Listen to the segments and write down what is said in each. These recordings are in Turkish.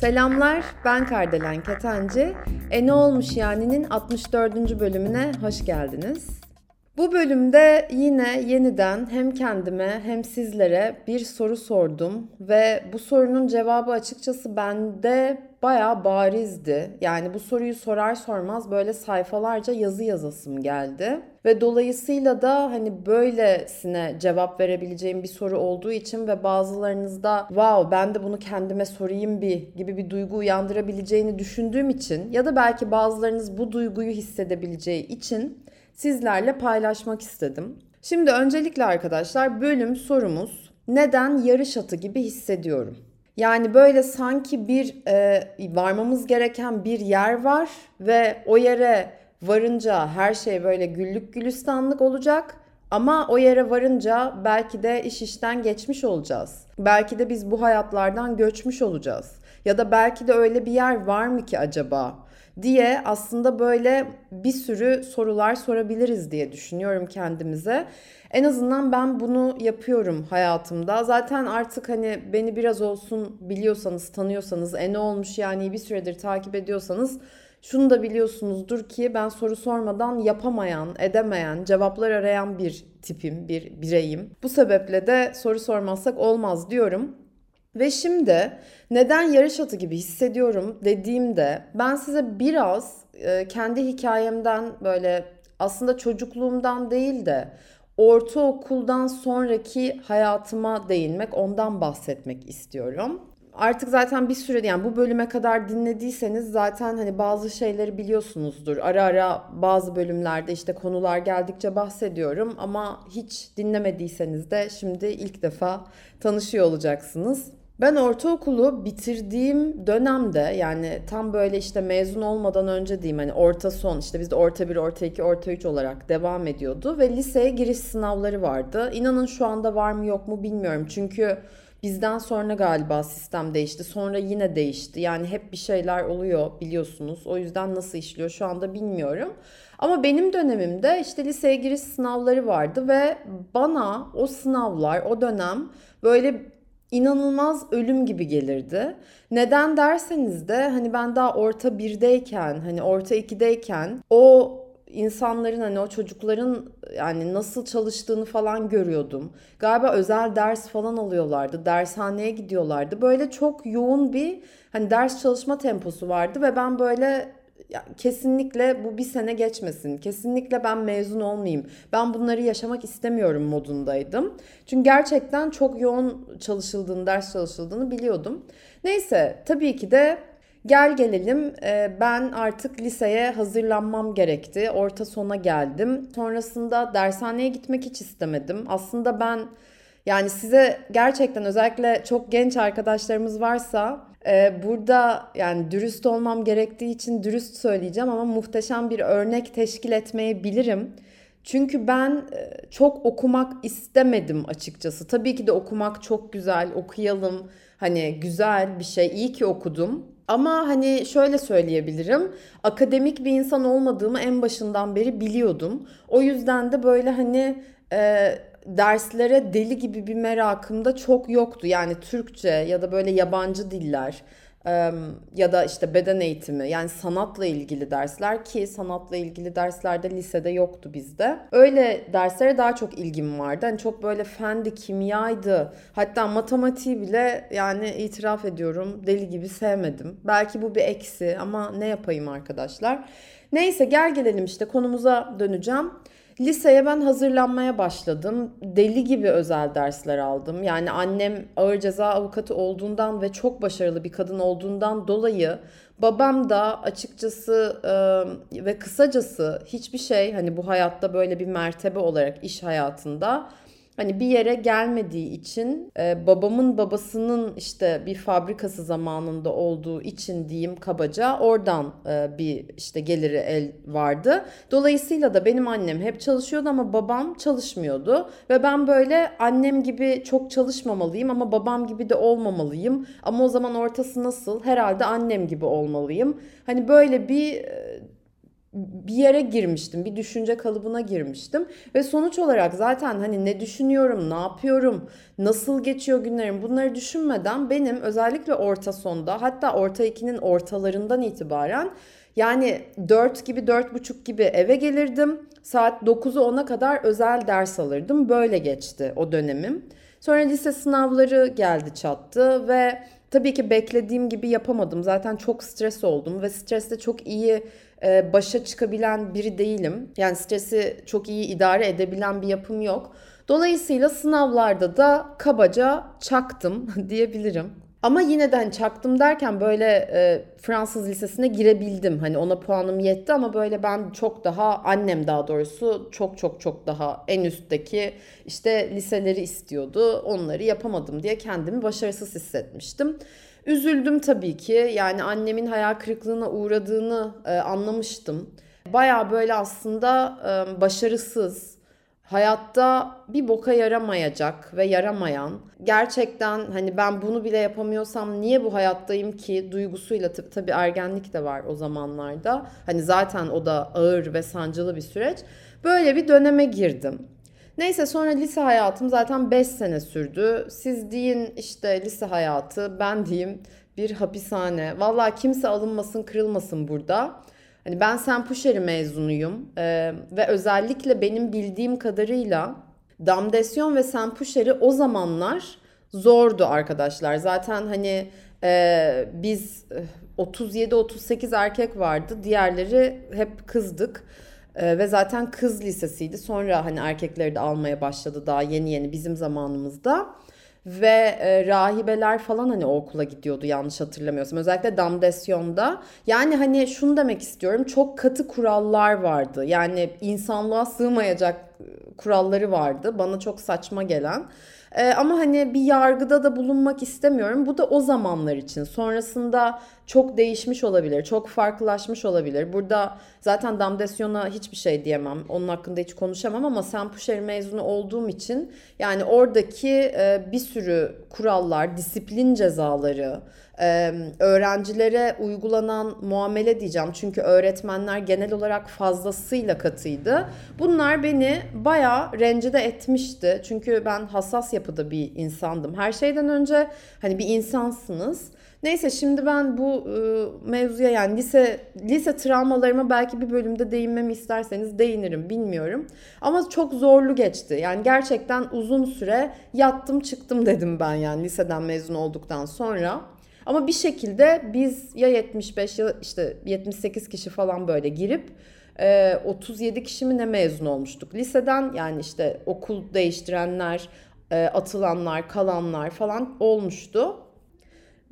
Selamlar, ben Kardelen Ketenci. E ne olmuş yani'nin 64. bölümüne hoş geldiniz. Bu bölümde yine yeniden hem kendime hem sizlere bir soru sordum ve bu sorunun cevabı açıkçası bende bayağı barizdi. Yani bu soruyu sorar sormaz böyle sayfalarca yazı yazasım geldi. Ve dolayısıyla da hani böylesine cevap verebileceğim bir soru olduğu için ve bazılarınızda wow ben de bunu kendime sorayım bir gibi bir duygu uyandırabileceğini düşündüğüm için ya da belki bazılarınız bu duyguyu hissedebileceği için sizlerle paylaşmak istedim. Şimdi öncelikle arkadaşlar bölüm sorumuz neden yarış atı gibi hissediyorum? Yani böyle sanki bir e, varmamız gereken bir yer var ve o yere varınca her şey böyle güllük gülistanlık olacak. Ama o yere varınca belki de iş işten geçmiş olacağız. Belki de biz bu hayatlardan göçmüş olacağız. Ya da belki de öyle bir yer var mı ki acaba? Diye aslında böyle bir sürü sorular sorabiliriz diye düşünüyorum kendimize. En azından ben bunu yapıyorum hayatımda. Zaten artık hani beni biraz olsun biliyorsanız, tanıyorsanız, e ne olmuş yani bir süredir takip ediyorsanız şunu da biliyorsunuzdur ki ben soru sormadan yapamayan, edemeyen, cevaplar arayan bir tipim, bir bireyim. Bu sebeple de soru sormazsak olmaz diyorum. Ve şimdi neden yarış atı gibi hissediyorum dediğimde ben size biraz e, kendi hikayemden böyle aslında çocukluğumdan değil de ortaokuldan sonraki hayatıma değinmek, ondan bahsetmek istiyorum. Artık zaten bir süre yani bu bölüme kadar dinlediyseniz zaten hani bazı şeyleri biliyorsunuzdur. Ara ara bazı bölümlerde işte konular geldikçe bahsediyorum ama hiç dinlemediyseniz de şimdi ilk defa tanışıyor olacaksınız. Ben ortaokulu bitirdiğim dönemde yani tam böyle işte mezun olmadan önce diyeyim hani orta son işte bizde orta 1, orta 2, orta 3 olarak devam ediyordu ve liseye giriş sınavları vardı. İnanın şu anda var mı yok mu bilmiyorum çünkü bizden sonra galiba sistem değişti sonra yine değişti yani hep bir şeyler oluyor biliyorsunuz o yüzden nasıl işliyor şu anda bilmiyorum. Ama benim dönemimde işte liseye giriş sınavları vardı ve bana o sınavlar o dönem böyle inanılmaz ölüm gibi gelirdi. Neden derseniz de hani ben daha orta birdeyken hani orta ikideyken o insanların hani o çocukların yani nasıl çalıştığını falan görüyordum. Galiba özel ders falan alıyorlardı. Dershaneye gidiyorlardı. Böyle çok yoğun bir hani ders çalışma temposu vardı ve ben böyle ya kesinlikle bu bir sene geçmesin. Kesinlikle ben mezun olmayayım. Ben bunları yaşamak istemiyorum modundaydım. Çünkü gerçekten çok yoğun çalışıldığını, ders çalışıldığını biliyordum. Neyse tabii ki de gel gelelim e, ben artık liseye hazırlanmam gerekti. Orta sona geldim. Sonrasında dershaneye gitmek hiç istemedim. Aslında ben yani size gerçekten özellikle çok genç arkadaşlarımız varsa ee, burada yani dürüst olmam gerektiği için dürüst söyleyeceğim ama muhteşem bir örnek teşkil etmeyebilirim. Çünkü ben e, çok okumak istemedim açıkçası. Tabii ki de okumak çok güzel, okuyalım. Hani güzel bir şey, iyi ki okudum. Ama hani şöyle söyleyebilirim. Akademik bir insan olmadığımı en başından beri biliyordum. O yüzden de böyle hani e, derslere deli gibi bir merakım da çok yoktu. Yani Türkçe ya da böyle yabancı diller ya da işte beden eğitimi yani sanatla ilgili dersler ki sanatla ilgili derslerde lisede yoktu bizde. Öyle derslere daha çok ilgim vardı. Hani çok böyle fendi, kimyaydı. Hatta matematiği bile yani itiraf ediyorum deli gibi sevmedim. Belki bu bir eksi ama ne yapayım arkadaşlar. Neyse gel gelelim işte konumuza döneceğim. Liseye ben hazırlanmaya başladım. Deli gibi özel dersler aldım. Yani annem ağır ceza avukatı olduğundan ve çok başarılı bir kadın olduğundan dolayı babam da açıkçası e, ve kısacası hiçbir şey hani bu hayatta böyle bir mertebe olarak iş hayatında hani bir yere gelmediği için e, babamın babasının işte bir fabrikası zamanında olduğu için diyeyim kabaca oradan e, bir işte geliri el vardı. Dolayısıyla da benim annem hep çalışıyordu ama babam çalışmıyordu ve ben böyle annem gibi çok çalışmamalıyım ama babam gibi de olmamalıyım. Ama o zaman ortası nasıl? Herhalde annem gibi olmalıyım. Hani böyle bir e, bir yere girmiştim. Bir düşünce kalıbına girmiştim. Ve sonuç olarak zaten hani ne düşünüyorum, ne yapıyorum, nasıl geçiyor günlerim bunları düşünmeden benim özellikle orta sonda hatta orta ikinin ortalarından itibaren yani 4 gibi 4.30 gibi eve gelirdim. Saat 9'u 10'a kadar özel ders alırdım. Böyle geçti o dönemim. Sonra lise sınavları geldi çattı ve tabii ki beklediğim gibi yapamadım. Zaten çok stres oldum ve streste çok iyi e, başa çıkabilen biri değilim. Yani stresi çok iyi idare edebilen bir yapım yok. Dolayısıyla sınavlarda da kabaca çaktım diyebilirim. Ama yine de hani çaktım derken böyle e, Fransız lisesine girebildim. Hani ona puanım yetti ama böyle ben çok daha annem daha doğrusu çok çok çok daha en üstteki işte liseleri istiyordu. Onları yapamadım diye kendimi başarısız hissetmiştim. Üzüldüm tabii ki. Yani annemin hayal kırıklığına uğradığını e, anlamıştım. Baya böyle aslında e, başarısız, hayatta bir boka yaramayacak ve yaramayan, gerçekten hani ben bunu bile yapamıyorsam niye bu hayattayım ki duygusuyla tab- tabii ergenlik de var o zamanlarda. Hani zaten o da ağır ve sancılı bir süreç. Böyle bir döneme girdim. Neyse sonra lise hayatım zaten 5 sene sürdü. Siz deyin işte lise hayatı, ben diyeyim bir hapishane. Vallahi kimse alınmasın, kırılmasın burada. Hani ben Sempuşeri mezunuyum ee, ve özellikle benim bildiğim kadarıyla damdesyon ve Sempuşeri o zamanlar zordu arkadaşlar. Zaten hani e, biz 37-38 erkek vardı, diğerleri hep kızdık. Ee, ve zaten kız lisesiydi. Sonra hani erkekleri de almaya başladı daha yeni yeni bizim zamanımızda. Ve e, rahibeler falan hani o okula gidiyordu yanlış hatırlamıyorsam. Özellikle Damdesyon'da. Yani hani şunu demek istiyorum. Çok katı kurallar vardı. Yani insanlığa sığmayacak kuralları vardı. Bana çok saçma gelen. Ee, ama hani bir yargıda da bulunmak istemiyorum. Bu da o zamanlar için. Sonrasında çok değişmiş olabilir, çok farklılaşmış olabilir. Burada zaten Damdesyon'a hiçbir şey diyemem. Onun hakkında hiç konuşamam ama Sempuşeri mezunu olduğum için yani oradaki e, bir sürü kurallar, disiplin cezaları, e, öğrencilere uygulanan muamele diyeceğim. Çünkü öğretmenler genel olarak fazlasıyla katıydı. Bunlar beni bayağı rencide etmişti. Çünkü ben hassas yapıda bir insandım. Her şeyden önce hani bir insansınız. Neyse şimdi ben bu e, mevzuya yani lise lise travmalarıma belki bir bölümde değinmemi isterseniz değinirim bilmiyorum. Ama çok zorlu geçti. Yani gerçekten uzun süre yattım çıktım dedim ben yani liseden mezun olduktan sonra. Ama bir şekilde biz ya 75 ya işte 78 kişi falan böyle girip 37 e, kişi mi ne mezun olmuştuk. Liseden yani işte okul değiştirenler, atılanlar, kalanlar falan olmuştu.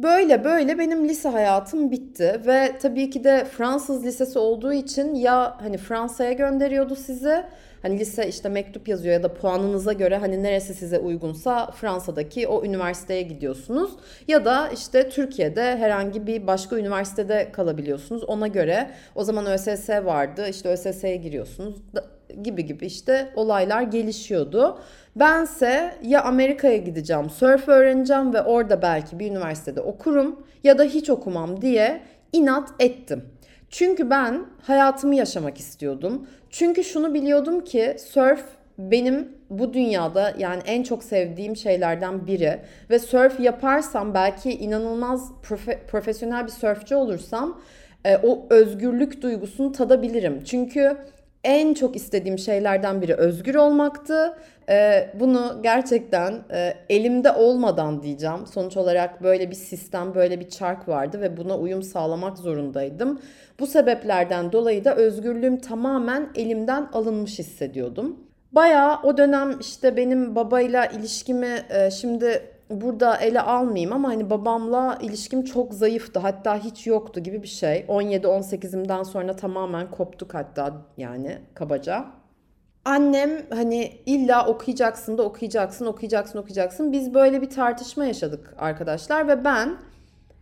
Böyle böyle benim lise hayatım bitti ve tabii ki de Fransız lisesi olduğu için ya hani Fransa'ya gönderiyordu sizi Hani lise işte mektup yazıyor ya da puanınıza göre hani neresi size uygunsa Fransa'daki o üniversiteye gidiyorsunuz. Ya da işte Türkiye'de herhangi bir başka üniversitede kalabiliyorsunuz. Ona göre o zaman ÖSS vardı işte ÖSS'ye giriyorsunuz gibi gibi işte olaylar gelişiyordu. Bense ya Amerika'ya gideceğim, surf öğreneceğim ve orada belki bir üniversitede okurum ya da hiç okumam diye inat ettim. Çünkü ben hayatımı yaşamak istiyordum. Çünkü şunu biliyordum ki surf benim bu dünyada yani en çok sevdiğim şeylerden biri ve surf yaparsam belki inanılmaz profe- profesyonel bir surfçi olursam e, o özgürlük duygusunu tadabilirim. Çünkü en çok istediğim şeylerden biri özgür olmaktı. Ee, bunu gerçekten e, elimde olmadan diyeceğim. Sonuç olarak böyle bir sistem, böyle bir çark vardı ve buna uyum sağlamak zorundaydım. Bu sebeplerden dolayı da özgürlüğüm tamamen elimden alınmış hissediyordum. Bayağı o dönem işte benim babayla ilişkimi e, şimdi burada ele almayayım ama hani babamla ilişkim çok zayıftı. Hatta hiç yoktu gibi bir şey. 17-18'imden sonra tamamen koptuk hatta yani kabaca. Annem hani illa okuyacaksın da okuyacaksın, okuyacaksın, okuyacaksın. Biz böyle bir tartışma yaşadık arkadaşlar ve ben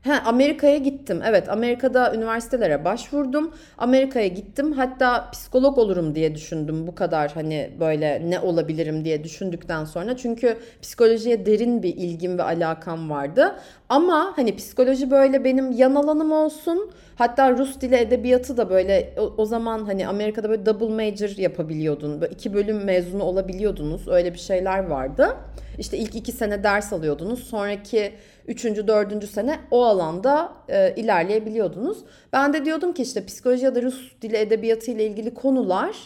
He, Amerika'ya gittim. Evet Amerika'da üniversitelere başvurdum. Amerika'ya gittim. Hatta psikolog olurum diye düşündüm. Bu kadar hani böyle ne olabilirim diye düşündükten sonra. Çünkü psikolojiye derin bir ilgim ve alakam vardı. Ama hani psikoloji böyle benim yan alanım olsun. Hatta Rus dili edebiyatı da böyle o, o zaman hani Amerika'da böyle double major yapabiliyordun. Böyle iki bölüm mezunu olabiliyordunuz. Öyle bir şeyler vardı. İşte ilk iki sene ders alıyordunuz. Sonraki üçüncü, dördüncü sene o alanda e, ilerleyebiliyordunuz. Ben de diyordum ki işte psikoloji ya da Rus dili edebiyatı ile ilgili konular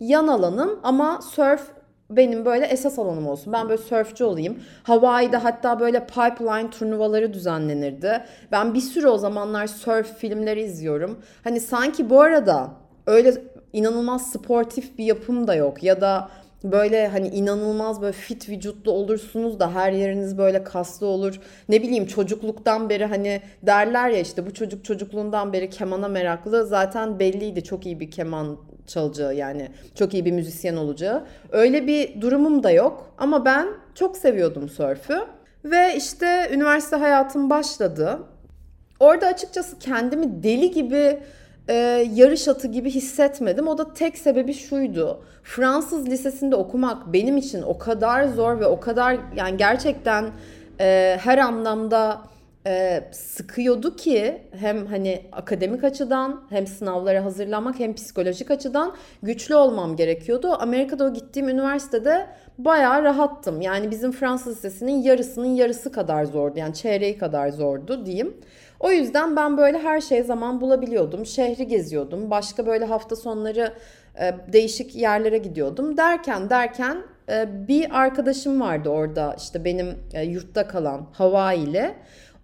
yan alanım ama surf benim böyle esas alanım olsun. Ben böyle surfçu olayım. Hawaii'de hatta böyle pipeline turnuvaları düzenlenirdi. Ben bir sürü o zamanlar surf filmleri izliyorum. Hani sanki bu arada öyle inanılmaz sportif bir yapım da yok ya da böyle hani inanılmaz böyle fit vücutlu olursunuz da her yeriniz böyle kaslı olur. Ne bileyim çocukluktan beri hani derler ya işte bu çocuk çocukluğundan beri kemana meraklı. Zaten belliydi çok iyi bir keman çalacağı yani çok iyi bir müzisyen olacağı. Öyle bir durumum da yok ama ben çok seviyordum sörfü. Ve işte üniversite hayatım başladı. Orada açıkçası kendimi deli gibi e, yarış atı gibi hissetmedim. O da tek sebebi şuydu. Fransız lisesinde okumak benim için o kadar zor ve o kadar yani gerçekten e, her anlamda e, sıkıyordu ki hem hani akademik açıdan hem sınavlara hazırlanmak hem psikolojik açıdan güçlü olmam gerekiyordu. Amerika'da o gittiğim üniversitede bayağı rahattım. Yani bizim Fransız lisesinin yarısının yarısı kadar zordu. Yani çeyreği kadar zordu diyeyim. O yüzden ben böyle her şeye zaman bulabiliyordum. Şehri geziyordum. Başka böyle hafta sonları e, değişik yerlere gidiyordum. Derken derken e, bir arkadaşım vardı orada işte benim e, yurtta kalan Hawaii ile.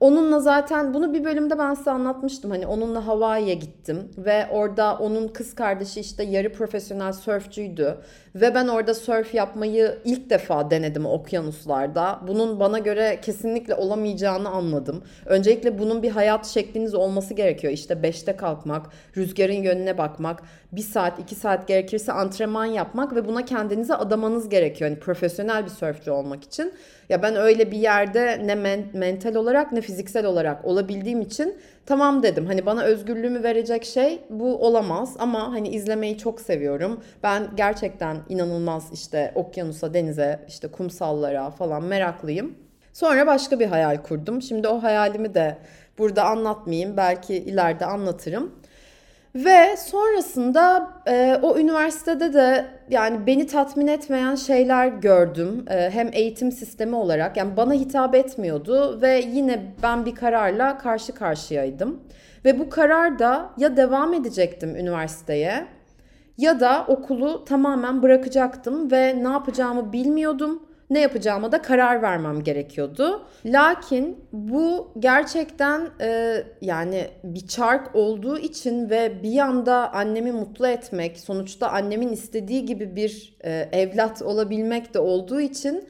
Onunla zaten bunu bir bölümde ben size anlatmıştım. Hani onunla Hawaii'ye gittim ve orada onun kız kardeşi işte yarı profesyonel sörfcüydü. Ve ben orada sörf yapmayı ilk defa denedim okyanuslarda. Bunun bana göre kesinlikle olamayacağını anladım. Öncelikle bunun bir hayat şekliniz olması gerekiyor. İşte 5'te kalkmak, rüzgarın yönüne bakmak, bir saat, iki saat gerekirse antrenman yapmak ve buna kendinize adamanız gerekiyor. Yani profesyonel bir sörfçü olmak için. Ya ben öyle bir yerde ne men- mental olarak ne fiziksel olarak olabildiğim için tamam dedim. Hani bana özgürlüğümü verecek şey bu olamaz ama hani izlemeyi çok seviyorum. Ben gerçekten inanılmaz işte okyanusa, denize, işte kumsallara falan meraklıyım. Sonra başka bir hayal kurdum. Şimdi o hayalimi de burada anlatmayayım. Belki ileride anlatırım. Ve sonrasında e, o üniversitede de yani beni tatmin etmeyen şeyler gördüm. E, hem eğitim sistemi olarak yani bana hitap etmiyordu ve yine ben bir kararla karşı karşıyaydım. Ve bu karar da ya devam edecektim üniversiteye ya da okulu tamamen bırakacaktım ve ne yapacağımı bilmiyordum ne yapacağıma da karar vermem gerekiyordu. Lakin bu gerçekten e, yani bir çark olduğu için ve bir yanda annemi mutlu etmek, sonuçta annemin istediği gibi bir e, evlat olabilmek de olduğu için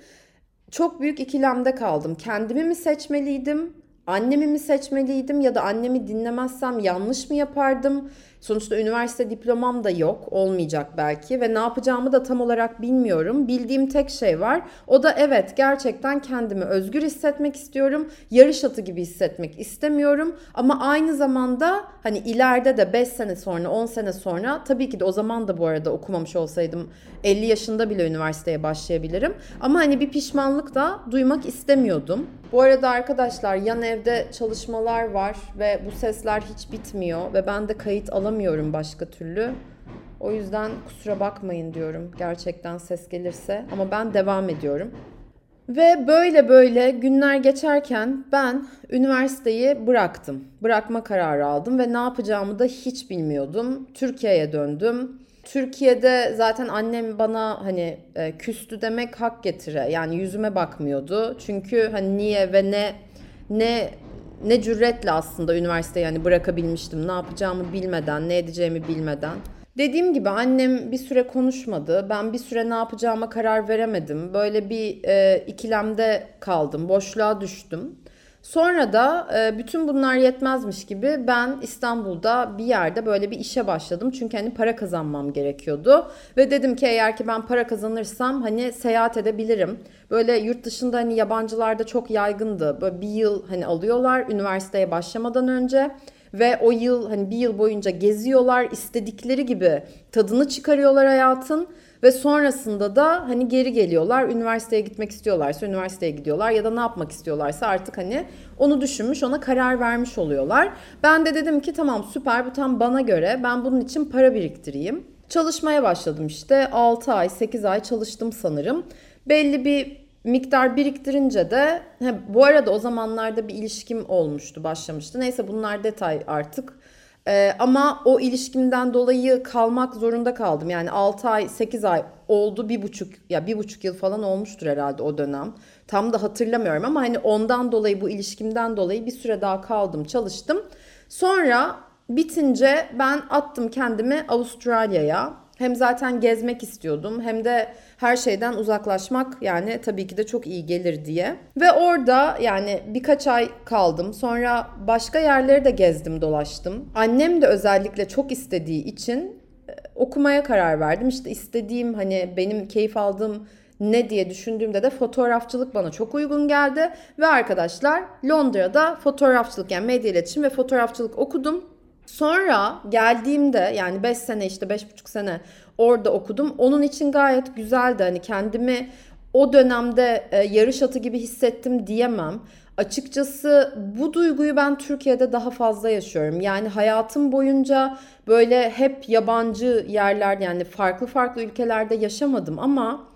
çok büyük ikilemde kaldım. Kendimi mi seçmeliydim? Annemi mi seçmeliydim ya da annemi dinlemezsem yanlış mı yapardım? Sonuçta üniversite diplomam da yok, olmayacak belki ve ne yapacağımı da tam olarak bilmiyorum. Bildiğim tek şey var. O da evet gerçekten kendimi özgür hissetmek istiyorum. Yarış atı gibi hissetmek istemiyorum. Ama aynı zamanda hani ileride de 5 sene sonra, 10 sene sonra tabii ki de o zaman da bu arada okumamış olsaydım 50 yaşında bile üniversiteye başlayabilirim. Ama hani bir pişmanlık da duymak istemiyordum. Bu arada arkadaşlar yan evde çalışmalar var ve bu sesler hiç bitmiyor ve ben de kayıt alamıyorum başka türlü. O yüzden kusura bakmayın diyorum gerçekten ses gelirse ama ben devam ediyorum. Ve böyle böyle günler geçerken ben üniversiteyi bıraktım. Bırakma kararı aldım ve ne yapacağımı da hiç bilmiyordum. Türkiye'ye döndüm. Türkiye'de zaten annem bana hani e, küstü demek hak getire. Yani yüzüme bakmıyordu. Çünkü hani niye ve ne ne ne cüretle aslında üniversiteyi yani bırakabilmiştim. Ne yapacağımı bilmeden, ne edeceğimi bilmeden. Dediğim gibi annem bir süre konuşmadı. Ben bir süre ne yapacağıma karar veremedim. Böyle bir e, ikilemde kaldım, boşluğa düştüm. Sonra da e, bütün bunlar yetmezmiş gibi ben İstanbul'da bir yerde böyle bir işe başladım. Çünkü hani para kazanmam gerekiyordu. Ve dedim ki eğer ki ben para kazanırsam hani seyahat edebilirim. Böyle yurt dışında hani yabancılarda çok yaygındı. Böyle bir yıl hani alıyorlar üniversiteye başlamadan önce ve o yıl hani bir yıl boyunca geziyorlar istedikleri gibi tadını çıkarıyorlar hayatın ve sonrasında da hani geri geliyorlar. Üniversiteye gitmek istiyorlarsa üniversiteye gidiyorlar ya da ne yapmak istiyorlarsa artık hani onu düşünmüş, ona karar vermiş oluyorlar. Ben de dedim ki tamam süper bu tam bana göre. Ben bunun için para biriktireyim. Çalışmaya başladım işte. 6 ay, 8 ay çalıştım sanırım. Belli bir miktar biriktirince de he, bu arada o zamanlarda bir ilişkim olmuştu, başlamıştı. Neyse bunlar detay artık. Ee, ama o ilişkimden dolayı kalmak zorunda kaldım. Yani 6 ay 8 ay oldu bir buçuk ya bir buçuk yıl falan olmuştur herhalde o dönem. Tam da hatırlamıyorum ama hani ondan dolayı bu ilişkimden dolayı bir süre daha kaldım çalıştım. Sonra bitince ben attım kendimi Avustralya'ya. Hem zaten gezmek istiyordum hem de her şeyden uzaklaşmak yani tabii ki de çok iyi gelir diye. Ve orada yani birkaç ay kaldım. Sonra başka yerleri de gezdim, dolaştım. Annem de özellikle çok istediği için e, okumaya karar verdim. İşte istediğim hani benim keyif aldığım ne diye düşündüğümde de fotoğrafçılık bana çok uygun geldi. Ve arkadaşlar Londra'da fotoğrafçılık yani medya iletişim ve fotoğrafçılık okudum. Sonra geldiğimde yani 5 sene işte 5,5 sene orada okudum. Onun için gayet güzeldi. Hani kendimi o dönemde e, yarış atı gibi hissettim diyemem. Açıkçası bu duyguyu ben Türkiye'de daha fazla yaşıyorum. Yani hayatım boyunca böyle hep yabancı yerler yani farklı farklı ülkelerde yaşamadım ama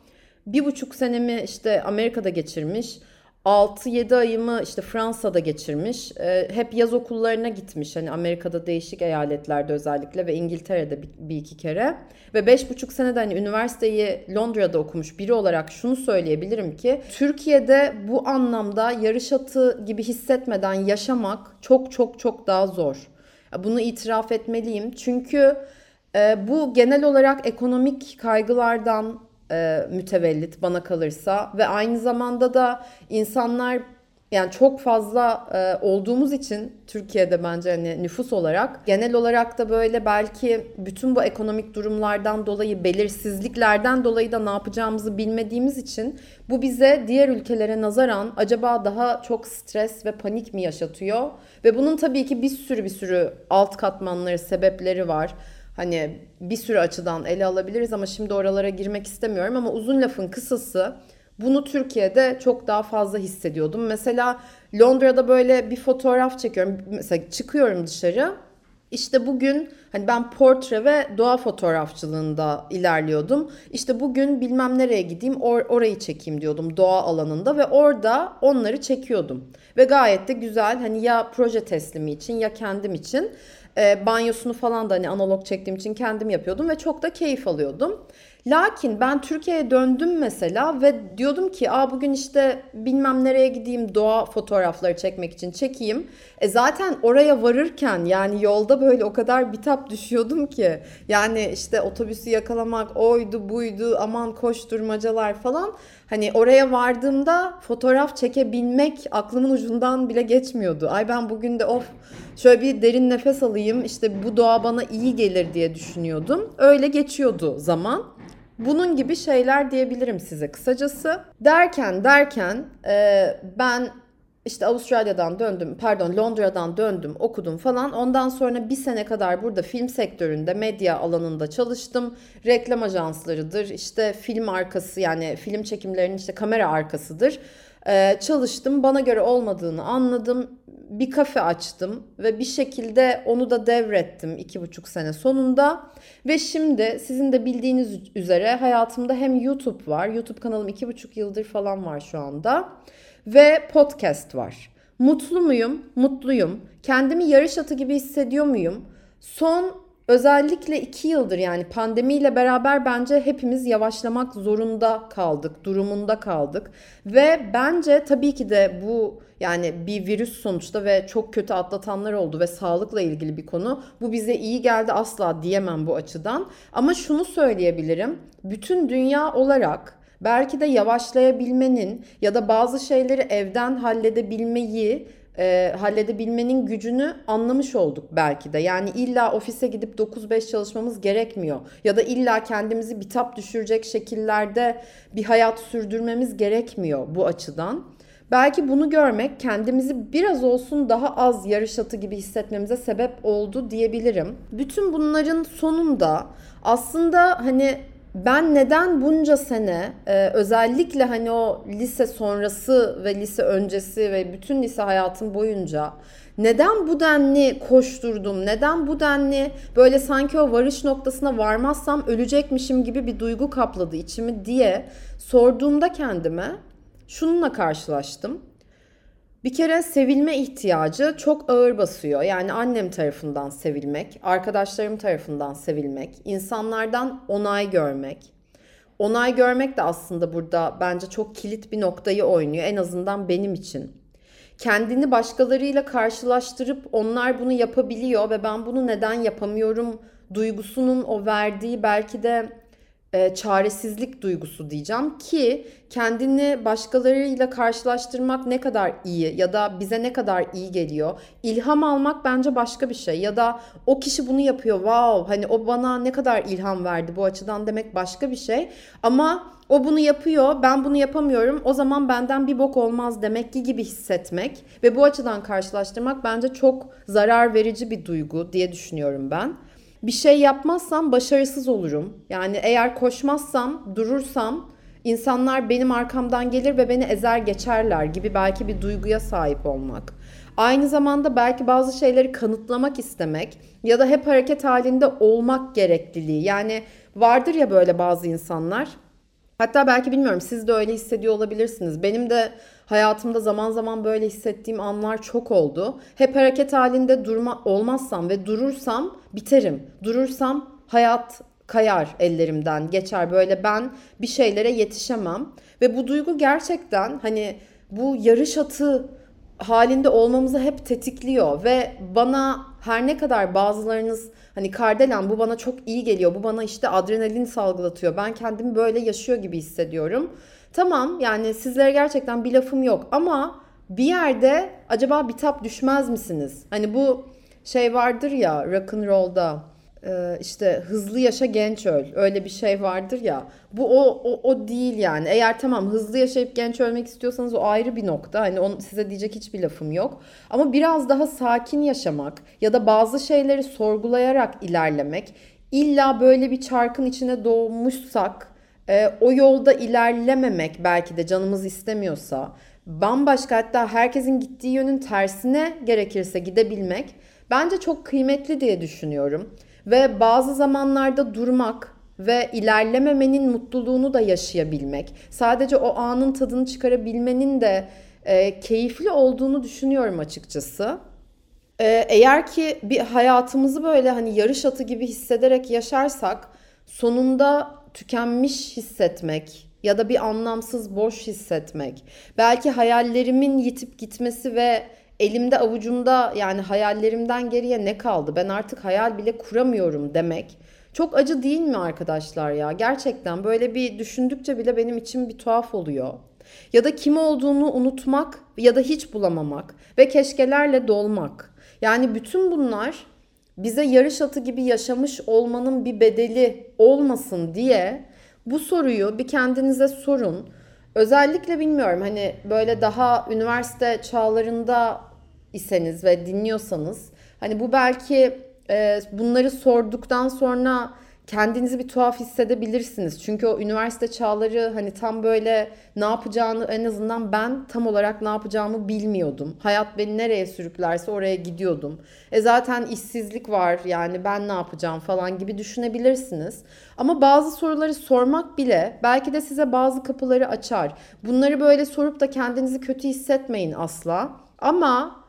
bir buçuk senemi işte Amerika'da geçirmiş. 6-7 ayımı işte Fransa'da geçirmiş. E, hep yaz okullarına gitmiş. Hani Amerika'da değişik eyaletlerde özellikle ve İngiltere'de bir, bir iki kere. Ve 5,5 senede hani üniversiteyi Londra'da okumuş biri olarak şunu söyleyebilirim ki Türkiye'de bu anlamda yarış atı gibi hissetmeden yaşamak çok çok çok daha zor. Bunu itiraf etmeliyim. Çünkü e, bu genel olarak ekonomik kaygılardan, e, mütevellit bana kalırsa ve aynı zamanda da insanlar yani çok fazla e, olduğumuz için Türkiye'de bence hani nüfus olarak genel olarak da böyle belki bütün bu ekonomik durumlardan dolayı belirsizliklerden dolayı da ne yapacağımızı bilmediğimiz için bu bize diğer ülkelere nazaran acaba daha çok stres ve panik mi yaşatıyor? Ve bunun tabii ki bir sürü bir sürü alt katmanları, sebepleri var. Hani bir sürü açıdan ele alabiliriz ama şimdi oralara girmek istemiyorum ama uzun lafın kısası bunu Türkiye'de çok daha fazla hissediyordum. Mesela Londra'da böyle bir fotoğraf çekiyorum. Mesela çıkıyorum dışarı. İşte bugün hani ben portre ve doğa fotoğrafçılığında ilerliyordum. İşte bugün bilmem nereye gideyim or- orayı çekeyim diyordum doğa alanında ve orada onları çekiyordum. Ve gayet de güzel hani ya proje teslimi için ya kendim için e, banyosunu falan da hani analog çektiğim için kendim yapıyordum ve çok da keyif alıyordum. Lakin ben Türkiye'ye döndüm mesela ve diyordum ki Aa, bugün işte bilmem nereye gideyim doğa fotoğrafları çekmek için çekeyim. E zaten oraya varırken yani yolda böyle o kadar bitap düşüyordum ki. Yani işte otobüsü yakalamak oydu buydu aman koşturmacalar falan. Hani oraya vardığımda fotoğraf çekebilmek aklımın ucundan bile geçmiyordu. Ay ben bugün de of şöyle bir derin nefes alayım işte bu doğa bana iyi gelir diye düşünüyordum. Öyle geçiyordu zaman. Bunun gibi şeyler diyebilirim size kısacası. Derken derken e, ben işte Avustralya'dan döndüm, pardon Londra'dan döndüm, okudum falan. Ondan sonra bir sene kadar burada film sektöründe, medya alanında çalıştım. Reklam ajanslarıdır, işte film arkası yani film çekimlerinin işte kamera arkasıdır. Ee, çalıştım, bana göre olmadığını anladım. Bir kafe açtım ve bir şekilde onu da devrettim iki buçuk sene sonunda. Ve şimdi sizin de bildiğiniz üzere hayatımda hem YouTube var, YouTube kanalım iki buçuk yıldır falan var şu anda ve podcast var. Mutlu muyum? Mutluyum. Kendimi yarış atı gibi hissediyor muyum? Son özellikle iki yıldır yani pandemiyle beraber bence hepimiz yavaşlamak zorunda kaldık, durumunda kaldık. Ve bence tabii ki de bu yani bir virüs sonuçta ve çok kötü atlatanlar oldu ve sağlıkla ilgili bir konu. Bu bize iyi geldi asla diyemem bu açıdan. Ama şunu söyleyebilirim. Bütün dünya olarak belki de yavaşlayabilmenin ya da bazı şeyleri evden halledebilmeyi e, halledebilmenin gücünü anlamış olduk belki de. Yani illa ofise gidip 9-5 çalışmamız gerekmiyor. Ya da illa kendimizi bitap düşürecek şekillerde bir hayat sürdürmemiz gerekmiyor bu açıdan. Belki bunu görmek kendimizi biraz olsun daha az yarış atı gibi hissetmemize sebep oldu diyebilirim. Bütün bunların sonunda aslında hani ben neden bunca sene e, özellikle hani o lise sonrası ve lise öncesi ve bütün lise hayatım boyunca neden bu denli koşturdum? Neden bu denli böyle sanki o varış noktasına varmazsam ölecekmişim gibi bir duygu kapladı içimi diye sorduğumda kendime şununla karşılaştım. Bir kere sevilme ihtiyacı çok ağır basıyor. Yani annem tarafından sevilmek, arkadaşlarım tarafından sevilmek, insanlardan onay görmek. Onay görmek de aslında burada bence çok kilit bir noktayı oynuyor en azından benim için. Kendini başkalarıyla karşılaştırıp onlar bunu yapabiliyor ve ben bunu neden yapamıyorum duygusunun o verdiği belki de e, çaresizlik duygusu diyeceğim ki kendini başkalarıyla karşılaştırmak ne kadar iyi ya da bize ne kadar iyi geliyor. İlham almak bence başka bir şey ya da o kişi bunu yapıyor wow hani o bana ne kadar ilham verdi bu açıdan demek başka bir şey. Ama o bunu yapıyor ben bunu yapamıyorum o zaman benden bir bok olmaz demek ki gibi hissetmek ve bu açıdan karşılaştırmak bence çok zarar verici bir duygu diye düşünüyorum ben bir şey yapmazsam başarısız olurum. Yani eğer koşmazsam, durursam insanlar benim arkamdan gelir ve beni ezer geçerler gibi belki bir duyguya sahip olmak. Aynı zamanda belki bazı şeyleri kanıtlamak istemek ya da hep hareket halinde olmak gerekliliği. Yani vardır ya böyle bazı insanlar. Hatta belki bilmiyorum siz de öyle hissediyor olabilirsiniz. Benim de Hayatımda zaman zaman böyle hissettiğim anlar çok oldu. Hep hareket halinde durma olmazsam ve durursam biterim. Durursam hayat kayar ellerimden, geçer böyle ben bir şeylere yetişemem ve bu duygu gerçekten hani bu yarış atı halinde olmamızı hep tetikliyor ve bana her ne kadar bazılarınız hani Kardelen bu bana çok iyi geliyor. Bu bana işte adrenalin salgılatıyor. Ben kendimi böyle yaşıyor gibi hissediyorum. Tamam yani sizlere gerçekten bir lafım yok ama bir yerde acaba bitap düşmez misiniz? Hani bu şey vardır ya rock and roll'da e, işte hızlı yaşa genç öl öyle bir şey vardır ya. Bu o, o o değil yani. Eğer tamam hızlı yaşayıp genç ölmek istiyorsanız o ayrı bir nokta. Hani onu size diyecek hiçbir lafım yok. Ama biraz daha sakin yaşamak ya da bazı şeyleri sorgulayarak ilerlemek illa böyle bir çarkın içine doğmuşsak e, o yolda ilerlememek belki de canımız istemiyorsa bambaşka hatta herkesin gittiği yönün tersine gerekirse gidebilmek bence çok kıymetli diye düşünüyorum. Ve bazı zamanlarda durmak ve ilerlememenin mutluluğunu da yaşayabilmek, sadece o anın tadını çıkarabilmenin de e, keyifli olduğunu düşünüyorum açıkçası. E, eğer ki bir hayatımızı böyle hani yarış atı gibi hissederek yaşarsak sonunda tükenmiş hissetmek ya da bir anlamsız boş hissetmek. Belki hayallerimin yitip gitmesi ve elimde avucumda yani hayallerimden geriye ne kaldı? Ben artık hayal bile kuramıyorum demek. Çok acı değil mi arkadaşlar ya? Gerçekten böyle bir düşündükçe bile benim için bir tuhaf oluyor. Ya da kim olduğunu unutmak ya da hiç bulamamak ve keşkelerle dolmak. Yani bütün bunlar bize yarış atı gibi yaşamış olmanın bir bedeli olmasın diye bu soruyu bir kendinize sorun. Özellikle bilmiyorum hani böyle daha üniversite çağlarında iseniz ve dinliyorsanız hani bu belki e, bunları sorduktan sonra kendinizi bir tuhaf hissedebilirsiniz. Çünkü o üniversite çağları hani tam böyle ne yapacağını en azından ben tam olarak ne yapacağımı bilmiyordum. Hayat beni nereye sürüklerse oraya gidiyordum. E zaten işsizlik var yani ben ne yapacağım falan gibi düşünebilirsiniz. Ama bazı soruları sormak bile belki de size bazı kapıları açar. Bunları böyle sorup da kendinizi kötü hissetmeyin asla. Ama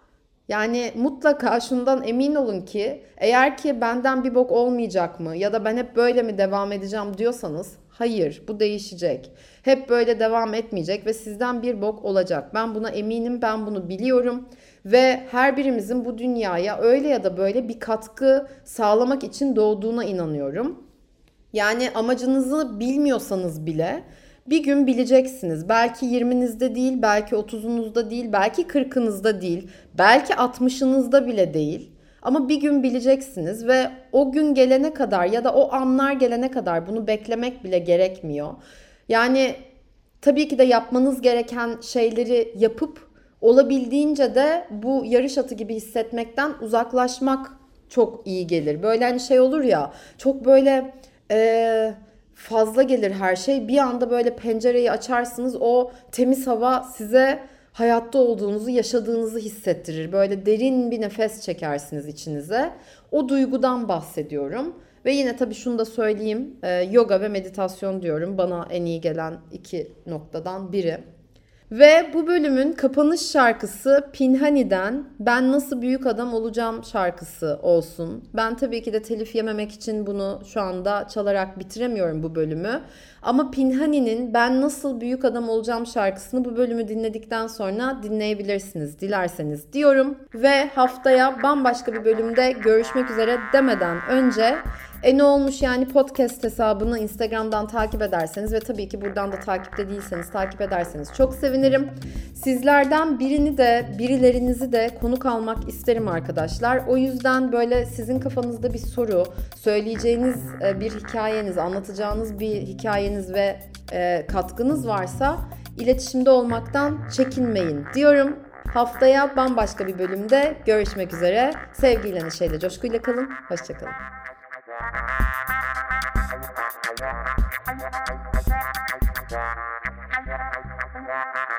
yani mutlaka şundan emin olun ki eğer ki benden bir bok olmayacak mı ya da ben hep böyle mi devam edeceğim diyorsanız hayır bu değişecek. Hep böyle devam etmeyecek ve sizden bir bok olacak. Ben buna eminim, ben bunu biliyorum ve her birimizin bu dünyaya öyle ya da böyle bir katkı sağlamak için doğduğuna inanıyorum. Yani amacınızı bilmiyorsanız bile bir gün bileceksiniz. Belki 20'nizde değil, belki 30'unuzda değil, belki 40'ınızda değil, belki 60'ınızda bile değil. Ama bir gün bileceksiniz ve o gün gelene kadar ya da o anlar gelene kadar bunu beklemek bile gerekmiyor. Yani tabii ki de yapmanız gereken şeyleri yapıp olabildiğince de bu yarış atı gibi hissetmekten uzaklaşmak çok iyi gelir. Böyle hani şey olur ya çok böyle e, fazla gelir her şey. Bir anda böyle pencereyi açarsınız o temiz hava size hayatta olduğunuzu, yaşadığınızı hissettirir. Böyle derin bir nefes çekersiniz içinize. O duygudan bahsediyorum. Ve yine tabii şunu da söyleyeyim. E, yoga ve meditasyon diyorum. Bana en iyi gelen iki noktadan biri. Ve bu bölümün kapanış şarkısı Pinhani'den Ben Nasıl Büyük Adam Olacağım şarkısı olsun. Ben tabii ki de telif yememek için bunu şu anda çalarak bitiremiyorum bu bölümü. Ama Pinhani'nin Ben Nasıl Büyük Adam Olacağım şarkısını bu bölümü dinledikten sonra dinleyebilirsiniz dilerseniz diyorum. Ve haftaya bambaşka bir bölümde görüşmek üzere demeden önce e ne olmuş yani podcast hesabını Instagram'dan takip ederseniz ve tabii ki buradan da takipte değilseniz takip ederseniz çok sevinirim. Sizlerden birini de birilerinizi de konuk almak isterim arkadaşlar. O yüzden böyle sizin kafanızda bir soru, söyleyeceğiniz e, bir hikayeniz, anlatacağınız bir hikayeniz ve e, katkınız varsa iletişimde olmaktan çekinmeyin diyorum. Haftaya bambaşka bir bölümde görüşmek üzere. Sevgiyle, neşeyle, coşkuyla kalın. Hoşçakalın. Yeah.